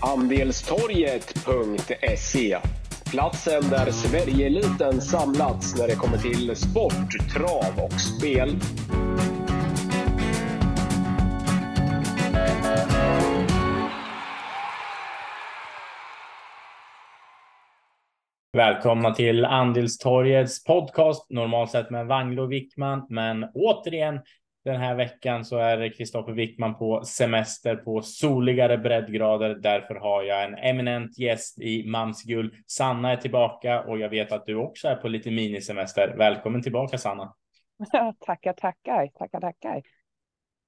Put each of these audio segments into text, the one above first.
Andelstorget.se Platsen där Sverigeeliten samlats när det kommer till sport, trav och spel. Välkomna till Andelstorgets podcast, normalt sett med Vanglo och Wickman, men återigen den här veckan så är Kristoffer Wickman på semester på soligare breddgrader. Därför har jag en eminent gäst i Mamsgull. Sanna är tillbaka och jag vet att du också är på lite minisemester. Välkommen tillbaka Sanna. tackar, tackar, tackar, tackar.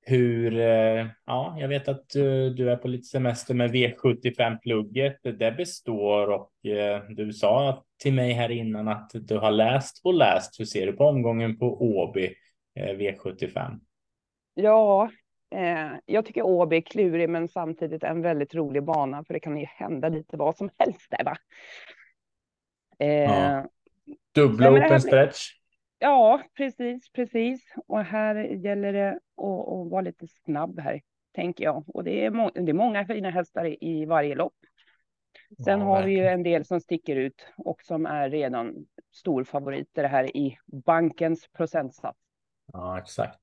Hur, eh, ja, jag vet att du, du är på lite semester med V75-plugget. Det består och eh, du sa till mig här innan att du har läst och läst. Hur ser du på omgången på Åby eh, V75? Ja, eh, jag tycker Åby är klurig men samtidigt en väldigt rolig bana för det kan ju hända lite vad som helst där va. Eh, ja. Dubbla open här... stretch. Ja, precis, precis. Och här gäller det att, att vara lite snabb här, tänker jag. Och det är, må det är många fina hästar i, i varje lopp. Sen ja, har vi ju en del som sticker ut och som är redan storfavoriter här i bankens procentsats. Ja, exakt.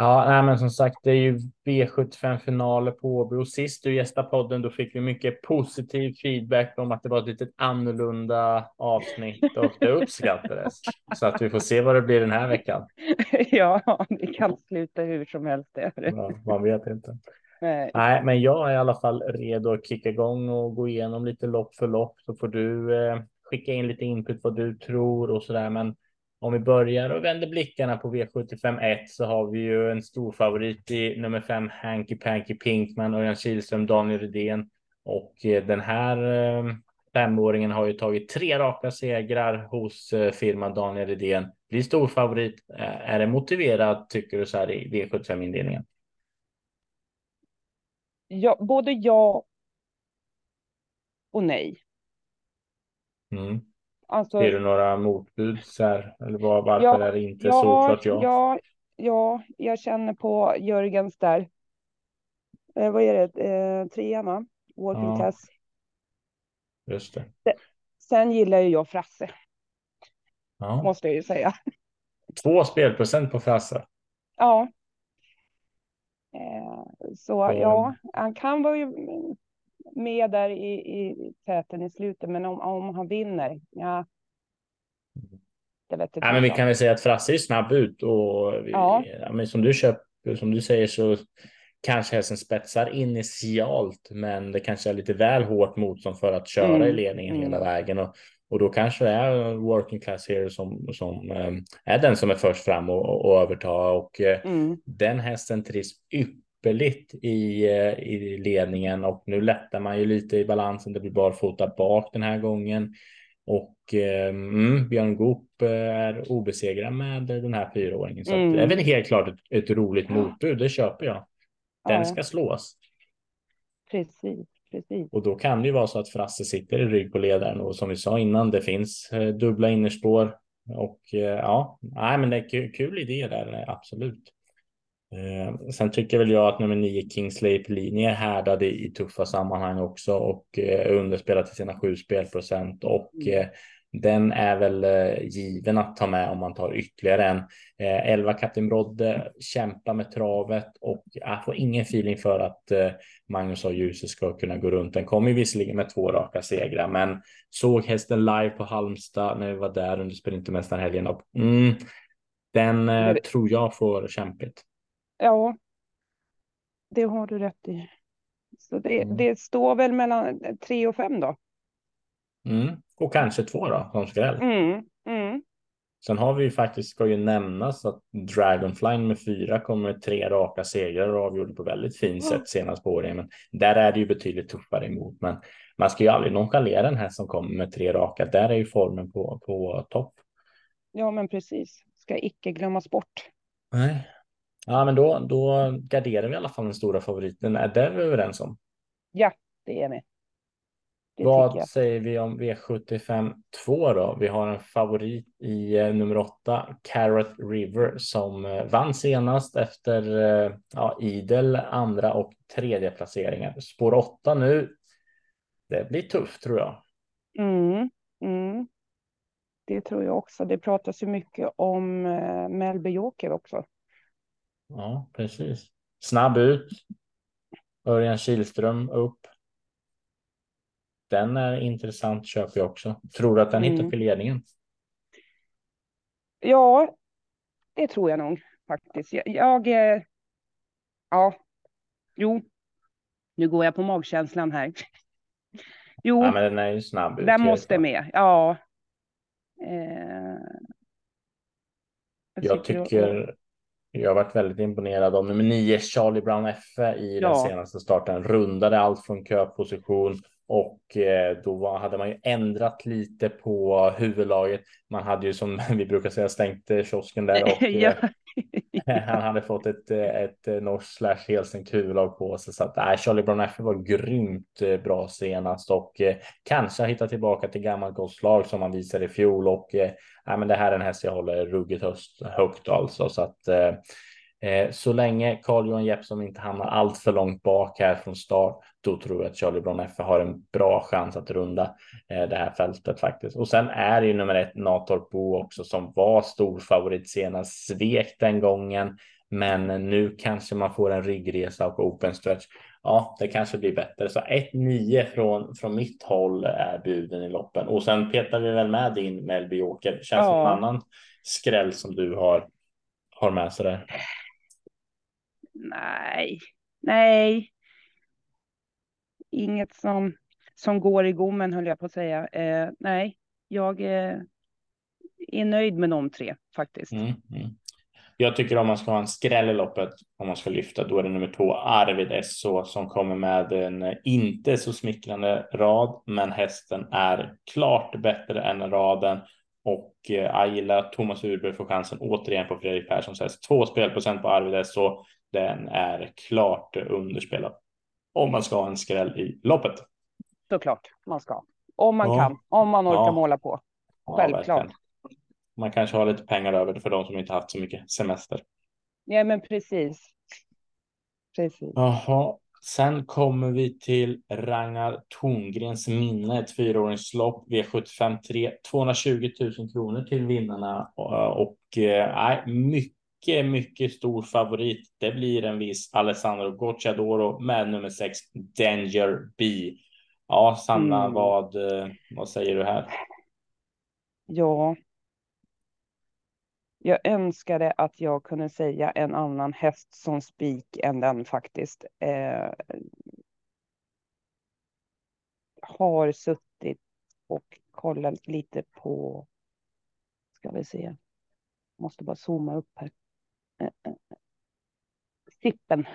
Ja, nej, men som sagt, det är ju V75 finaler på Åby och sist du gästade podden, då fick vi mycket positiv feedback om att det var ett lite annorlunda avsnitt och det uppskattades. Så att vi får se vad det blir den här veckan. Ja, det kan sluta hur som helst. Det. Ja, man vet inte. Nej. nej. men jag är i alla fall redo att kicka igång och gå igenom lite lopp för lopp så får du eh, skicka in lite input vad du tror och så där. Men om vi börjar och vänder blickarna på V75 1 så har vi ju en stor favorit i nummer 5 Hanky Panky Pinkman, Örjan Kihlström, Daniel Redén och eh, den här eh, femåringen har ju tagit tre raka segrar hos eh, firman Daniel Redén. Blir stor favorit. Är det motiverat tycker du så här i V75 indelningen? Ja, både ja och nej. Mm. Alltså, Ser du några motbud här? Eller var, varför ja, är det inte ja, såklart ja? Ja, ja, jag känner på Jörgens där. Eh, vad är det? Eh, trean va? Walking ja. test. Just det. Sen gillar ju jag Frasse. Ja. Måste jag ju säga. Två spelprocent på Frasse. Ja. Eh, så ja, han kan vara ju med där i, i täten i slutet, men om, om han vinner, ja. Det vet inte. Ja, men vi kan väl säga att Frasse är snabb ut och vi, ja. ja. men som du köper, som du säger så kanske hästen spetsar initialt, men det kanske är lite väl hårt motstånd för att köra mm. i ledningen mm. hela vägen och och då kanske det är working class hero som, som um, är den som är först fram och, och överta och uh, mm. den hästen trivs ypperligt ypperligt i, eh, i ledningen och nu lättar man ju lite i balansen. Det blir barfota bak den här gången. Och eh, mm, Björn Goop eh, är obesegrad med den här fyraåringen. Så mm. det är väl helt klart ett, ett roligt motbud, det köper jag. Den ja. ska slås. Precis, precis. Och då kan det ju vara så att Frasse sitter i rygg på ledaren och som vi sa innan, det finns dubbla innerspår. Och ja, nej, men det är kul idé där, absolut. Eh, sen tycker väl jag att nummer nio Kingsley linje är härdad i, i tuffa sammanhang också och eh, underspelar till sina sju spelprocent och mm. eh, den är väl eh, given att ta med om man tar ytterligare en. Eh, 11 Kapten Brodde kämpar med travet och jag får ingen feeling för att eh, Magnus och Ljuse ska kunna gå runt. Den kommer visserligen med två raka segrar, men såg hästen live på Halmstad när vi var där under Sprintermästarhelgen och mm, den eh, tror jag får kämpigt. Ja, det har du rätt i. Så det, mm. det står väl mellan tre och fem då. Mm. Och kanske två då, som skräll. Mm. Mm. Sen har vi ju faktiskt, ska ju nämnas att Dragonfly med fyra kommer tre raka segrar och avgjorde på väldigt fint sätt senast på året. Men där är det ju betydligt tuffare emot. Men man ska ju aldrig nonchalera den här som kommer med tre raka. Där är ju formen på, på topp. Ja, men precis. Ska icke glömmas bort. Nej, Ja, men då, då garderar vi i alla fall den stora favoriten. Är det vi överens om? Ja, det är vi. Det Vad säger vi om V75 2 då? Vi har en favorit i eh, nummer 8, Carrot River, som eh, vann senast efter eh, ja, idel andra och tredje placeringar. Spår 8 nu. Det blir tufft tror jag. Mm, mm. Det tror jag också. Det pratas ju mycket om Melby Joker också. Ja, precis. Snabb ut. Örjan Kihlström upp. Den är intressant köper jag också. Tror du att den mm. hittar till ledningen? Ja, det tror jag nog faktiskt. Jag, jag eh, ja, jo, nu går jag på magkänslan här. Jo, ja, men den är ju snabb. Den måste med, ja. Eh, jag, jag tycker jag har varit väldigt imponerad av nummer nio Charlie Brown F i ja. den senaste starten. Rundade allt från köposition och eh, då hade man ju ändrat lite på huvudlaget. Man hade ju som vi brukar säga stängt eh, kiosken där och ja. han hade fått ett, ett eh, norskt slash helstängt huvudlag på sig. Så att nej, Charlie Brown F var grymt eh, bra senast och eh, kanske har hittat tillbaka till gammalt gott slag som han visade i fjol och nej, men det här är en häst jag håller ruggigt höst, högt alltså. Så att eh, så länge Carl-Johan Jeppsson inte hamnar allt för långt bak här från start, då tror jag att Charlie Brown F har en bra chans att runda eh, det här fältet faktiskt. Och sen är det ju nummer ett Natorp Bo också som var stor favorit senast, svek den gången. Men nu kanske man får en ryggresa och open stretch. Ja, det kanske blir bättre. Så 1-9 från, från mitt håll är buden i loppen. Och sen petar vi väl med din Melby Joker. Känns ja. som en annan skräll som du har, har med sig där. Nej, nej. Inget som, som går i gommen höll jag på att säga. Eh, nej, jag eh, är nöjd med de tre faktiskt. Mm, mm. Jag tycker om man ska ha en skräll i loppet, om man ska lyfta, då är det nummer två Arvid SO som kommer med en eh, inte så smickrande rad, men hästen är klart bättre än raden och eh, jag gillar att Thomas Urberg får chansen återigen på Fredrik Perssons häst. Två spelprocent på Arvid SO. Den är klart underspelad om man ska ha en skräll i loppet. Såklart man ska. Om man ja. kan, om man orkar ja. måla på. Självklart. Ja, man kanske har lite pengar över för de som inte haft så mycket semester. Ja, men precis. Precis. Jaha. Sen kommer vi till Ragnar Tongrens minne, ett fyraåringslopp, V75 3, 220 000 kronor till vinnarna och äh, mycket, mycket stor favorit. Det blir en viss Alessandro Gocciadoro med nummer 6 Danger B. Ja, Sanna, mm. vad, eh, vad säger du här? Ja, jag önskade att jag kunde säga en annan häst som spik än den faktiskt. Eh, har suttit och kollat lite på, ska vi se, måste bara zooma upp här. Eh, eh, Sippen.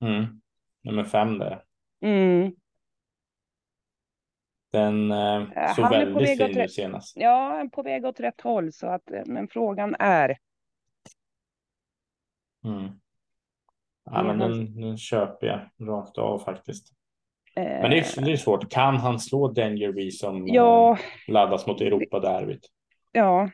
Mm. Nummer fem där. Mm. Den eh, såg väldigt fin ut senast. Ja, på väg åt rätt håll. Så att, eh, men frågan är. Mm. Ja, men den, den köper jag rakt av faktiskt. Eh, men det är, det är svårt. Kan han slå Dangerby som ja, eh, laddas mot Europa-derbyt? Ja.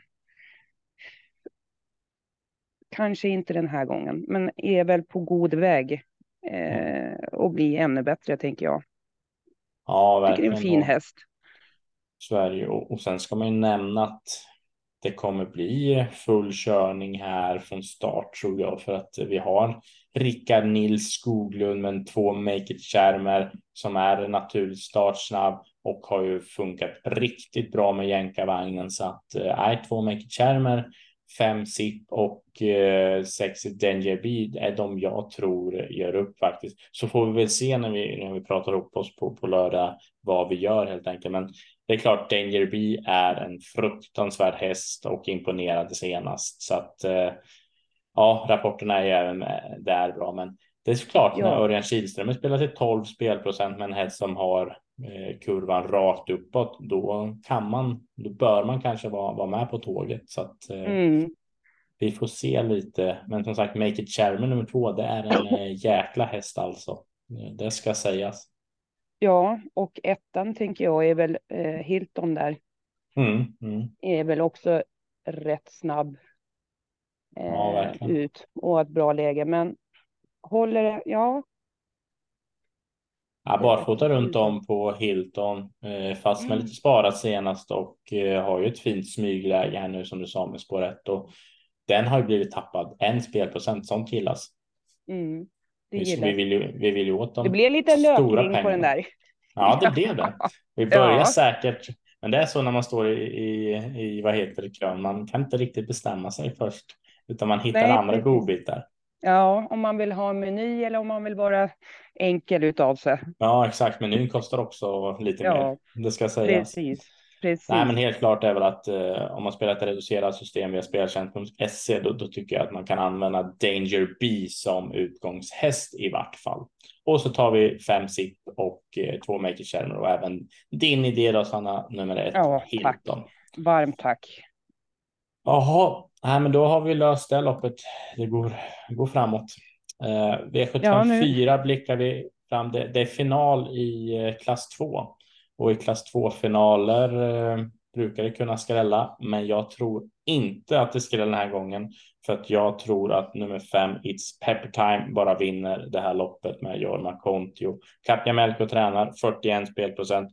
Kanske inte den här gången, men är väl på god väg eh, och bli ännu bättre, tänker jag. Ja, verkligen. Det är en fin häst. Sverige och, och sen ska man ju nämna att det kommer bli full körning här från start tror jag för att vi har Rickard Nils Skoglund med två Make it skärmar som är naturligt startsnabb och har ju funkat riktigt bra med jänkarvagnen så att är äh, två Make it skärmar fem SIP och eh, sex Danger Bead är de jag tror gör upp faktiskt. Så får vi väl se när vi, när vi pratar upp oss på, på lördag vad vi gör helt enkelt. Men det är klart Danger Bee är en fruktansvärd häst och imponerade senast. Så att eh, ja, rapporterna är även där bra. Men det är såklart ja. när Örjan Kihlström spelar till 12 spelprocent med en häst som har Eh, kurvan rakt uppåt, då kan man, då bör man kanske vara, vara med på tåget. Så att eh, mm. vi får se lite. Men som sagt, Make it Chairman nummer två, det är en eh, jäkla häst alltså. Det ska sägas. Ja, och ettan tänker jag är väl eh, Hilton där. Mm, mm. Är väl också rätt snabb eh, ja, ut och ett bra läge. Men håller det, ja. Ja barfota runt om på Hilton, eh, fast med mm. lite sparat senast och eh, har ju ett fint smygläge här nu som du sa med spår 1 och den har ju blivit tappad en spelprocent. Sånt gillas. Mm, vi, vi, vill ju, vi vill ju åt dem. Det blir lite löpning på den där. Ja, det blev det. Vi börjar ja. säkert, men det är så när man står i, i, i vad heter det, kön. Man kan inte riktigt bestämma sig först, utan man hittar Nej, andra godbitar. Ja, om man vill ha en meny eller om man vill vara enkel utav sig. Ja, exakt. Menyn kostar också lite ja, mer. Det ska sägas. Precis. Precis. Nej, men helt klart är väl att eh, om man spelar ett reducerat system via speltjänst.se då, då tycker jag att man kan använda Danger B som utgångshäst i vart fall. Och så tar vi fem SIP och eh, två makerskärmar och även din idé då Sanna, nummer ett. Ja, Hilton. tack. Varmt tack. Jaha, nej, men då har vi löst det loppet. Det går, går framåt. Eh, V75 ja, blickar vi fram. Det, det är final i eh, klass 2 och i klass 2-finaler eh, brukar det kunna skrälla, men jag tror inte att det skräller den här gången för att jag tror att nummer fem It's Pepper Time bara vinner det här loppet med Jorma Kontio. Kapja Melko tränar 41 spelprocent.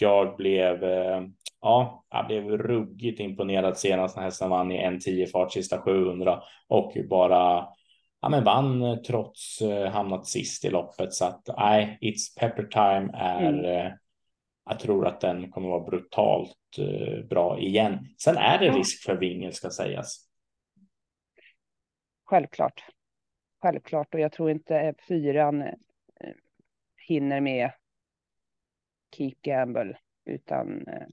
Jag blev, eh, ja, jag blev ruggigt imponerad senast när hästen vann i en 10 fart sista 700 och bara ja, men vann trots eh, hamnat sist i loppet så att nej, It's Pepper Time är mm jag tror att den kommer vara brutalt eh, bra igen. Sen är det risk för vingel ska sägas. Självklart. Självklart och jag tror inte fyran eh, hinner med Keep Gamble utan eh,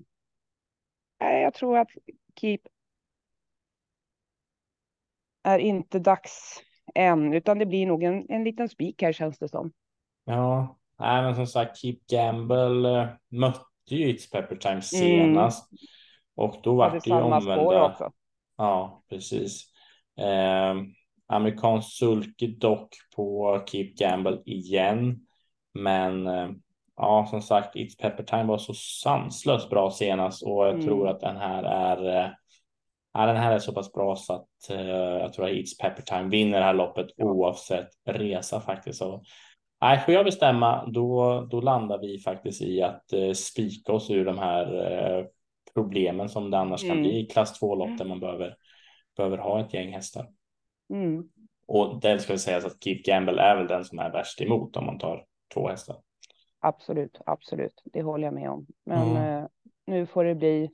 jag tror att Keep är inte dags än utan det blir nog en, en liten spik här känns det som. Ja, Nej, men som sagt, Keep Gamble eh, mötte ju It's Pepper Time mm. senast mm. och då var det ju omvända. Ja, precis. Eh, amerikansk sulke dock på Keep Gamble igen, men eh, ja, som sagt, It's Pepper Time var så sanslöst bra senast och jag mm. tror att den här är. Eh, ja, den här är så pass bra så att eh, jag tror att It's Pepper Time vinner det här loppet oavsett resa faktiskt. Och Nej, får jag bestämma, då, då landar vi faktiskt i att eh, spika oss ur de här eh, problemen som det annars mm. kan bli i klass 2-lopp där man behöver, behöver ha ett gäng hästar. Mm. Och det ska sägas att Keep Gamble är väl den som är värst emot om man tar två hästar. Absolut, absolut, det håller jag med om. Men mm. eh, nu får det bli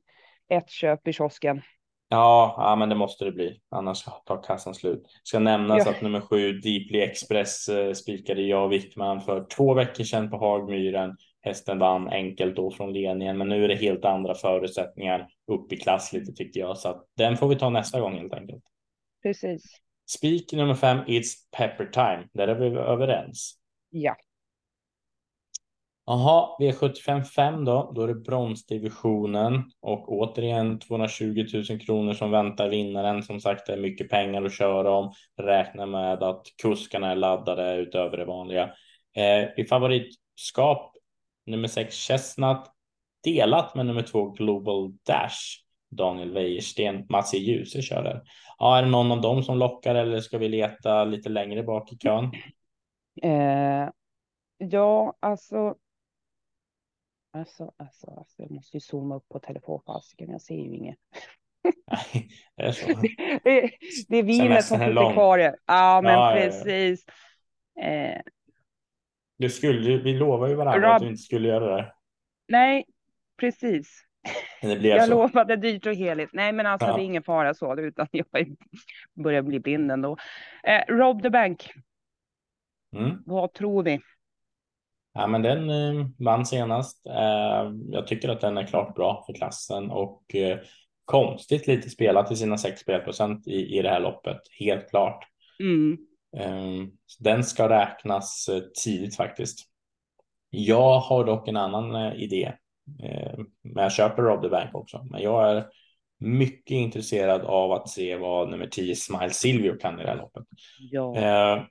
ett köp i kiosken. Ja, ja, men det måste det bli. Annars tar kassan slut. Ska nämnas ja. att nummer sju Deeply Express eh, spikade jag och Wickman för två veckor sedan på Hagmyren. Hästen vann enkelt då från ledningen, men nu är det helt andra förutsättningar upp i klass lite tycker jag, så att den får vi ta nästa gång helt enkelt. Precis. Spik nummer fem, It's Pepper Time. Där är vi överens. Ja. Jaha, V75 5 då, då är det bronsdivisionen och återigen 220 000 kronor som väntar vinnaren. Som sagt, det är mycket pengar att köra om. Räkna med att kuskarna är laddade utöver det vanliga. Eh, I favoritskap nummer 6 Chestnut delat med nummer 2 Global Dash. Daniel Wäjersten, Mats E. Djuse kör där. Ja, är det någon av dem som lockar eller ska vi leta lite längre bak i kön? Eh, ja, alltså Alltså, alltså, alltså, jag måste ju zooma upp på telefonfasken. Jag ser ju inget. Nej, det är så. det, det är vinet som sitter kvar. Ja, men ja, precis. Ja, eh. Du skulle, vi lovade ju varandra Rob... att du inte skulle göra det. Nej, precis. Det blev jag så. lovade dyrt och heligt. Nej, men alltså ja. det är ingen fara så, utan jag börjar bli blind ändå. Eh, Rob the Bank. Mm. Vad tror vi? Ja, men den eh, vann senast. Eh, jag tycker att den är klart bra för klassen och eh, konstigt lite spelat till sina 6 spelprocent i, i det här loppet. Helt klart. Mm. Eh, den ska räknas eh, tidigt faktiskt. Jag har dock en annan eh, idé. men jag köper Rob the Bank också. Men jag är mycket intresserad av att se vad nummer 10 Smile Silvio kan i det här loppet. Ja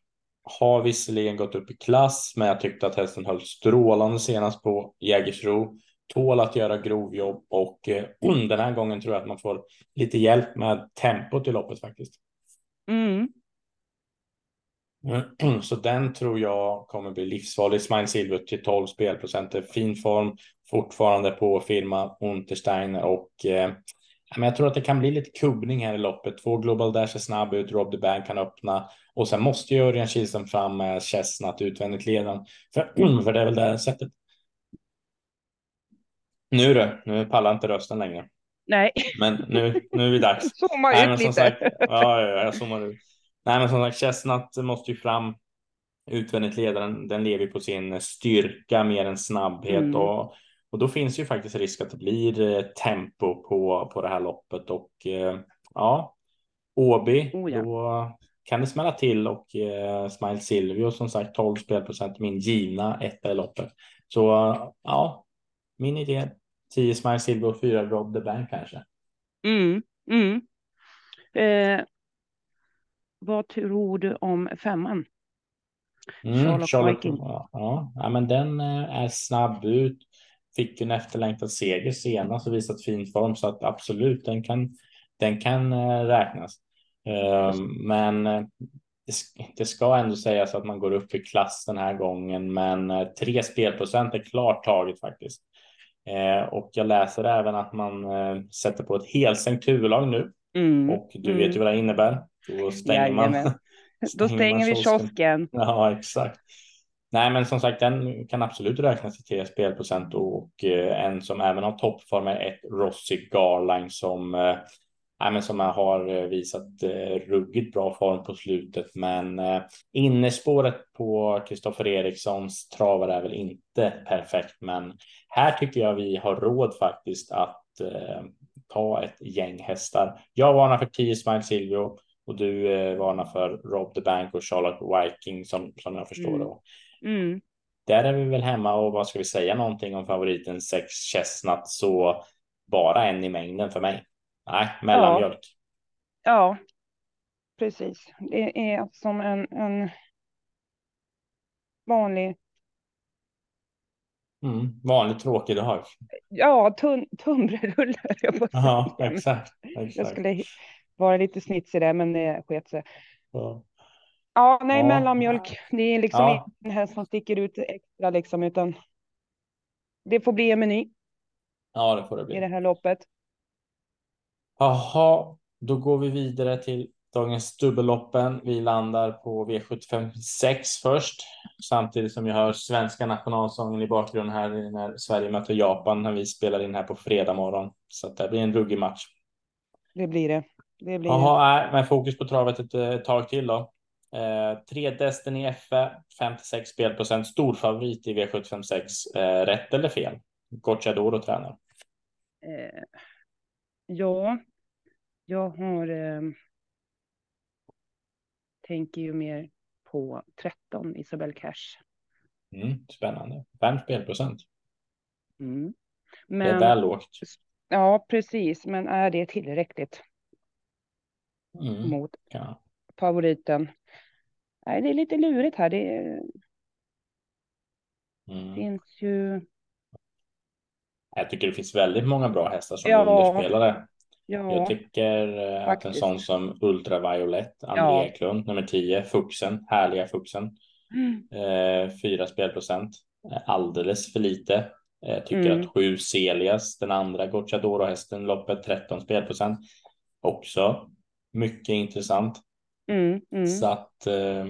har visserligen gått upp i klass, men jag tyckte att hästen höll strålande senast på Jägersro. Tål att göra grovjobb och eh, den här gången tror jag att man får lite hjälp med tempot i loppet faktiskt. Mm. Så den tror jag kommer bli livsfarlig. Smile Silver till 12 spelprocent. Fin form fortfarande på firma Untersteiner och eh, men jag tror att det kan bli lite kubbning här i loppet. Två Global Dash är snabb ut, Rob the Bank kan öppna och sen måste ju Örjan Kihlström fram med Chestnut utvändigt ledan. För, för det är väl det sättet. Nu du, nu pallar inte rösten längre. Nej. Men nu, nu är vi dags. Zooma Nej, ut lite. sagt, ja, ja, jag zoomar ut. Nej, men som sagt, Chestnut måste ju fram utvändigt ledaren. Den lever på sin styrka mer än snabbhet Mm. och, och då finns ju faktiskt risk att det blir eh, tempo på, på det här loppet och eh, ja, Åby, Oh, ja. då kan det smälla till och eh, Smile Silvio som sagt 12 spelprocent min givna etta i loppet. Så ja, min idé 10 Smile Silvio och 4 Rob the Bank kanske. Mm. Mm. Eh, vad tror du om femman? Mm, Charlotte Charlotte, ja, ja, ja, men den eh, är snabb ut. Fick ju en efterlängtad seger senast och visat fin form så att absolut den kan, den kan eh, räknas. Eh, men eh, det, sk- det ska ändå sägas att man går upp i klass den här gången, men eh, tre spelprocent är klart taget faktiskt. Eh, och jag läser även att man eh, sätter på ett helsänkt huvudlag nu Mm. och du Mm. vet ju vad det innebär. Då stänger man. Jajamän. Då stänger man vi kiosken. Ja, exakt. Nej, men som sagt, den kan absolut räknas till tre spelprocent och en som även har toppform är ett Rossi Garline som nej, men som har eh, visat eh, ruggigt bra form på slutet. Men eh, innerspåret på Kristoffer Erikssons travare är väl inte perfekt, men här tycker jag vi har råd faktiskt att ta ett gäng hästar. Jag varnar för 10 Smile Silvio och du eh, varnar för Rob the Bank och Charlotte Viking som, som jag förstår Mm. Mm. Där är vi väl hemma och vad ska vi säga någonting om favoriten 6 Chestnut så bara en i mängden för mig. Nej, mellanmjölk. Ja, precis. Det är som en, en vanlig, Mm, vanligt tråkig dag. ja, tun, tunnbrödsrulle Ja, säga. exakt. Jag exakt. skulle vara lite snitsig där, men det sket sig. Ja. Ja, nej, Ja. mellanmjölk. Det är liksom Ja. ingen häst som sticker ut extra liksom, utan det får bli en meny ja, det får det i bli. det här loppet. Jaha, då går vi vidare till dagens dubbelloppen. Vi landar på V75 6 först, samtidigt som jag hör svenska nationalsången i bakgrunden här när Sverige möter Japan när vi spelar in här på fredag morgon. Så att det blir en ruggig match. Det blir det. Det blir det. Jaha, nej, men fokus på travet ett, ett tag till då. Eh, tre Destiny FE, 56 spelprocent, stor favorit i V75 6. Eh, rätt eller fel? Gocciadoro tränar. Eh, ja, jag har eh, tänker ju mer på 13 Isabel Cash. Mm, spännande. Fem spelprocent. Mm. Det är Men väl lågt. ja, precis. Men är det tillräckligt Mm, mot ja. favoriten? Nej, det är lite lurigt här. Det mm. finns ju. Jag tycker det finns väldigt många bra hästar som Ja. underspelare. Jag Ja, tycker eh, att en faktiskt. sån som Ultraviolet, André Ja. Eklund, nummer 10, Fuxen, härliga Fuxen, Mm. eh, 4 spelprocent, eh, alldeles för lite. Jag tycker Mm. att 7 Celias, den andra Gocciadoro-hästen, loppet 13 spelprocent, också mycket intressant. Mm, mm. Så att eh, eh,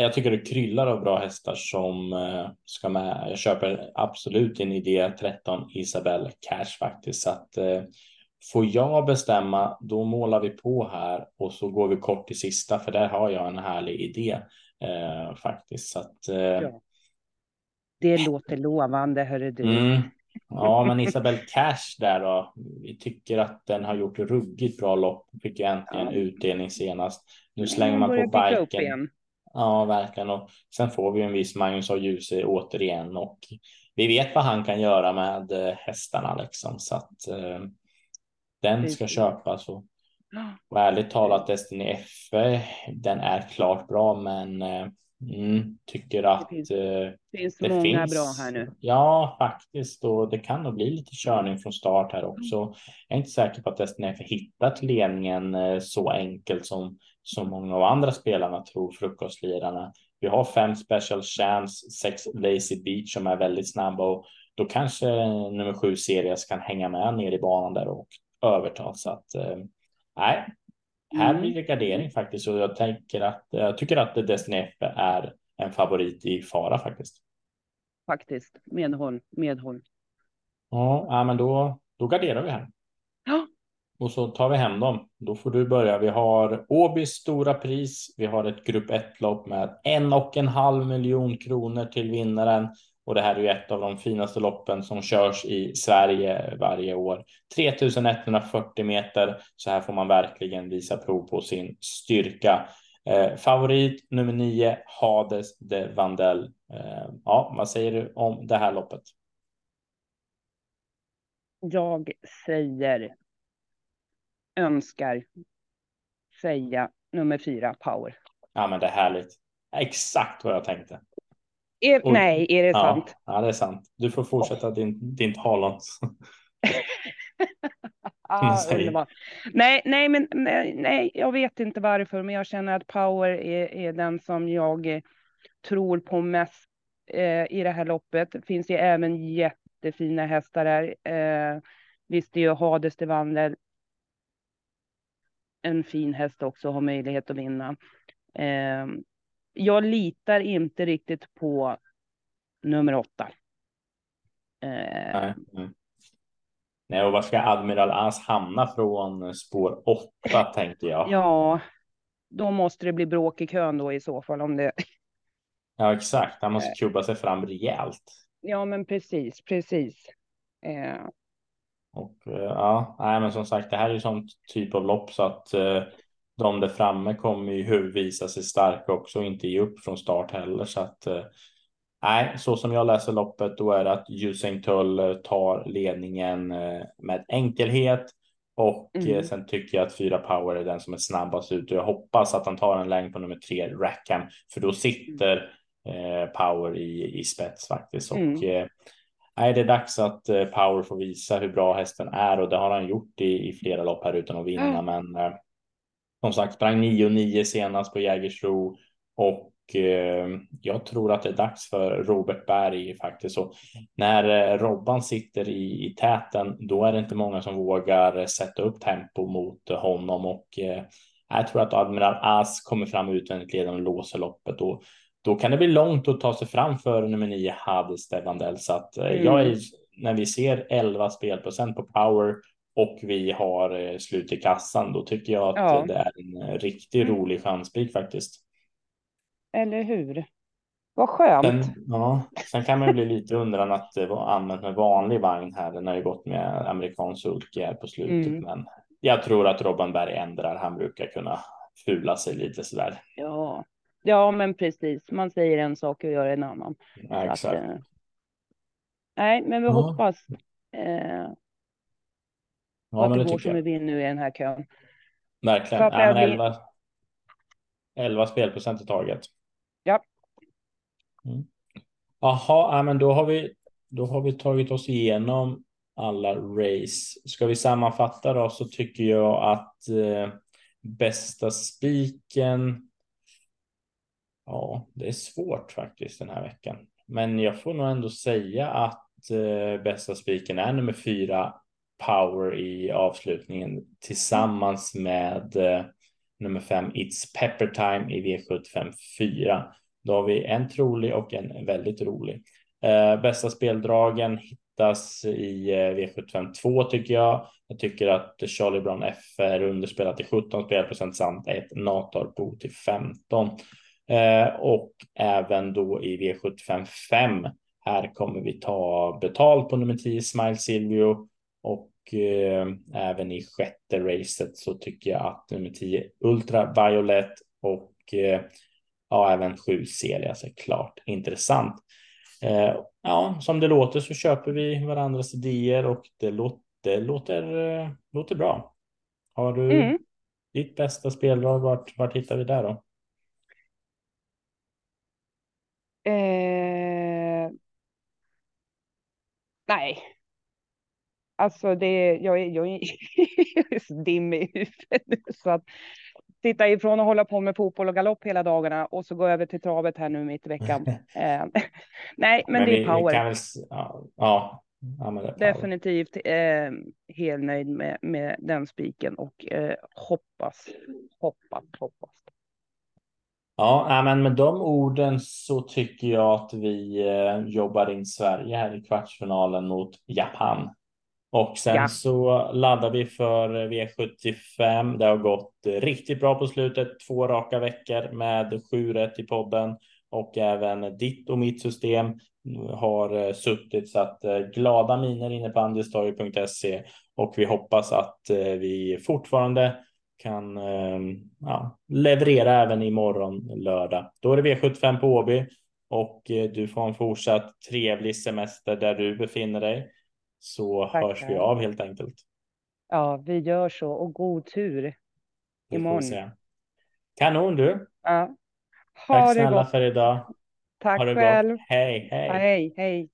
jag tycker det kryllar av bra hästar som eh, ska med. Jag köper absolut en idé 13 Isabelle Cash faktiskt. Så att eh, får jag bestämma, då målar vi på här och så går vi kort till sista, för där har jag en härlig idé eh, faktiskt. Så att, eh, Ja. Det låter lovande, hörru du. Mm. Ja, men Isabel Cash där då. Vi tycker att den har gjort ruggigt bra lopp. Fick ju äntligen Ja. utdelning senast. Nu slänger man på biken. Ja, verkligen. Och sen får vi en viss Magnus av Djuse återigen och vi vet vad han kan göra med eh, hästarna liksom så att eh, den ska köpas och Och ärligt talat Destiny F, den är klart bra, men eh, mm, tycker att det finns, eh, finns det många finns, bra här nu. Ja, faktiskt. Och det kan nog bli lite körning från start här också. Jag är inte säker på att Destiny hittat ledningen eh, så enkelt som så många av andra spelarna tror, frukostlirarna. Vi har fem special chance, sex lazy beach som är väldigt snabba och då kanske nummer sju Serias kan hänga med ner i banan där och överta. Så att eh, nej, här blir det gardering faktiskt och jag tänker att jag tycker att Destiny F är en favorit i fara faktiskt. Faktiskt medhåll, medhåll. Ja, men då, då garderar vi här. Och så tar vi hem dem. Då får du börja. Vi har Åbys stora pris. Vi har ett grupp 1 lopp med en och en halv miljon kronor till vinnaren. Och det här är ju ett av de finaste loppen som körs i Sverige varje år. 3140 meter. Så här får man verkligen visa prov på sin styrka. Eh, favorit nummer nio, Hades de Vandel. Eh, ja, vad säger du om det här loppet? Jag säger önskar säga nummer fyra, Power. Ja, men det är härligt. Exakt vad jag tänkte. Är, Och, nej, är det ja, sant? Ja, det är sant. Du får fortsätta din, din talan. ah, nej, nej, men nej, nej, jag vet inte varför, men jag känner att Power är, är den som jag tror på mest eh, i det här loppet. Det finns ju även jättefina hästar där. Eh, visst, det är ju Hades de Vandel en fin häst också har möjlighet att vinna. Eh, jag litar inte riktigt på nummer åtta. Eh, Nej. Mm. Nej, och var ska Admiral As hamna från spår åtta tänkte jag. Ja, då måste det bli bråk i kön då i så fall om det. Ja, exakt. Han måste kubba sig fram rejält. Ja, men precis, precis. Eh, och eh, ja, nej, men som sagt, det här är ju sånt typ av lopp så att eh, de där framme kommer ju visa sig starka också och inte ge upp från start heller. Så att eh, nej, så som jag läser loppet, då är det att Usain Tull tar ledningen med enkelhet och mm. sen tycker jag att fyra power är den som är snabbast ut och jag hoppas att han tar en längd på nummer tre Rackham för då sitter eh, power i, i spets faktiskt. Och mm nej, det är dags att eh, Power får visa hur bra hästen är och det har han gjort i, i flera lopp här utan att vinna. Mm. Men eh, som sagt, sprang 9-9 senast på Jägersro och eh, jag tror att det är dags för Robert Berg faktiskt. Så när eh, Robban sitter i, i täten, då är det inte många som vågar sätta upp tempo mot honom och eh, jag tror att Admiral As kommer fram utvändigt ledande och låser loppet och då kan det bli långt att ta sig fram för nummer nio Hades Devandel. Så att mm. jag är, när vi ser 11 spelprocent på power och vi har eh, slut i kassan, då tycker jag att ja. det är en riktigt mm. rolig chanspik faktiskt. Eller hur? Vad skönt. Sen, ja, sen kan man bli lite undran att det var använt med vanlig vagn här. Den har ju gått med amerikansk sulky här på slutet, mm. men jag tror att Robban Berg ändrar. Han brukar kunna fula sig lite sådär. Ja, Ja, men precis. Man säger en sak och gör en annan. Ja, exakt. Att, eh, nej, men vi ja. hoppas. Eh, ja, men det, går som vi vill nu i den här kön. Verkligen. Ja, men 11, 11 spelprocent i taget. Ja. Mm. Jaha, men då har vi. Då har vi tagit oss igenom alla race. Ska vi sammanfatta då så tycker jag att eh, bästa spiken Ja, det är svårt faktiskt den här veckan. Men jag får nog ändå säga att eh, bästa spiken är nummer fyra Power i avslutningen tillsammans med eh, nummer fem It's Pepper Time i V75 4. Då har vi en trolig och en väldigt rolig. Eh, bästa speldragen hittas i eh, V75 2 tycker jag. Jag tycker att Charlie Brown F är underspelat till 17 spelprocent samt ett Natorbo till 15. Eh, och även då i V75 5. Här kommer vi ta betalt på nummer 10 Smile Silvio och eh, även i sjätte racet så tycker jag att nummer 10 Ultra Violet och eh, ja, även 7 Celias är klart intressant. Ja, som det låter så köper vi varandras idéer och det låter, låter, låter bra. Har du, mm. ditt bästa speldrag, vart, vart hittar vi där då? Eh... Nej. Alltså det, jag är, jag är, jag är så dimmig i huvudet nu så att sitta ifrån och hålla på med fotboll och galopp hela dagarna och så gå över till travet här nu mitt i veckan. eh, nej, men, men det är power. Väl, ja, ja, ja Definitivt eh, helt nöjd med, med den spiken och eh, hoppas, hoppas, hoppas. Ja, men med de orden så tycker jag att vi eh, jobbar in Sverige här i kvartsfinalen mot Japan. Och sen ja. så laddar vi för V75. Det har gått riktigt bra på slutet. Två raka veckor med sju rätt i podden och även ditt och mitt system har suttit så att eh, glada miner inne på andelstorget.se och vi hoppas att eh, vi fortfarande kan ehm, ja, leverera även imorgon lördag. Då är det V75 på Åby och eh, du får en fortsatt trevlig semester där du befinner dig så Tackar. hörs vi av helt enkelt. Ja, vi gör så och god tur imorgon. Kanon du. Ja. Ha Tack snälla gott. för idag. Tack ha det själv. Gott. Hej, hej. Hej, hej.